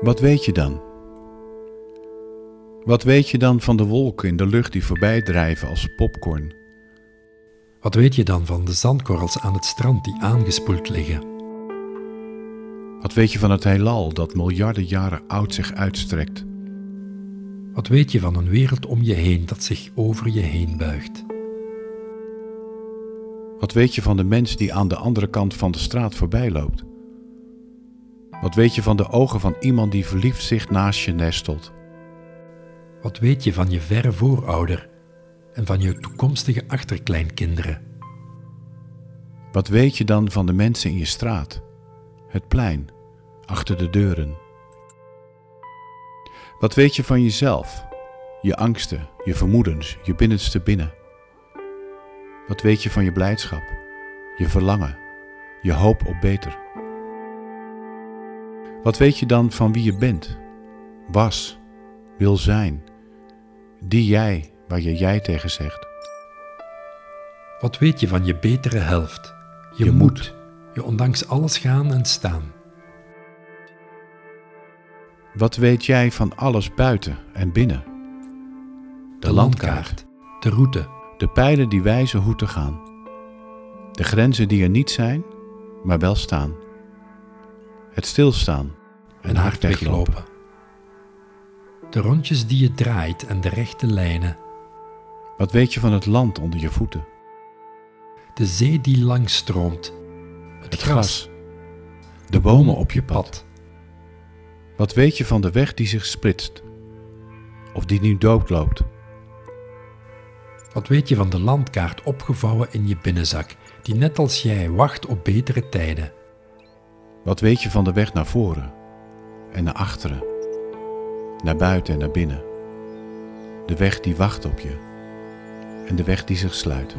Wat weet je dan? Wat weet je dan van de wolken in de lucht die voorbij drijven als popcorn? Wat weet je dan van de zandkorrels aan het strand die aangespoeld liggen? Wat weet je van het heelal dat miljarden jaren oud zich uitstrekt? Wat weet je van een wereld om je heen dat zich over je heen buigt? Wat weet je van de mens die aan de andere kant van de straat voorbij loopt? Wat weet je van de ogen van iemand die verliefd zich naast je nestelt? Wat weet je van je verre voorouder en van je toekomstige achterkleinkinderen? Wat weet je dan van de mensen in je straat, het plein, achter de deuren? Wat weet je van jezelf, je angsten, je vermoedens, je binnenste binnen? Wat weet je van je blijdschap, je verlangen, je hoop op beter? Wat weet je dan van wie je bent, was, wil zijn, die jij waar je jij tegen zegt? Wat weet je van je betere helft, je, moed. je ondanks alles gaan en staan? Wat weet jij van alles buiten en binnen? De landkaart, de route, de pijlen die wijzen hoe te gaan, de grenzen die er niet zijn, maar wel staan, het stilstaan en hard weglopen. De rondjes die je draait en de rechte lijnen, Wat weet je van het land onder je voeten? de zee die langs stroomt, het, Het gras, gras, de bomen op je pad. pad. Wat weet je van de weg die zich splitst? Of die nu doodloopt? Wat weet je van de landkaart opgevouwen in je binnenzak, die net als jij wacht op betere tijden? Wat weet je van de weg naar voren en naar achteren? Naar buiten en naar binnen? De weg die wacht op je en de weg die zich sluit.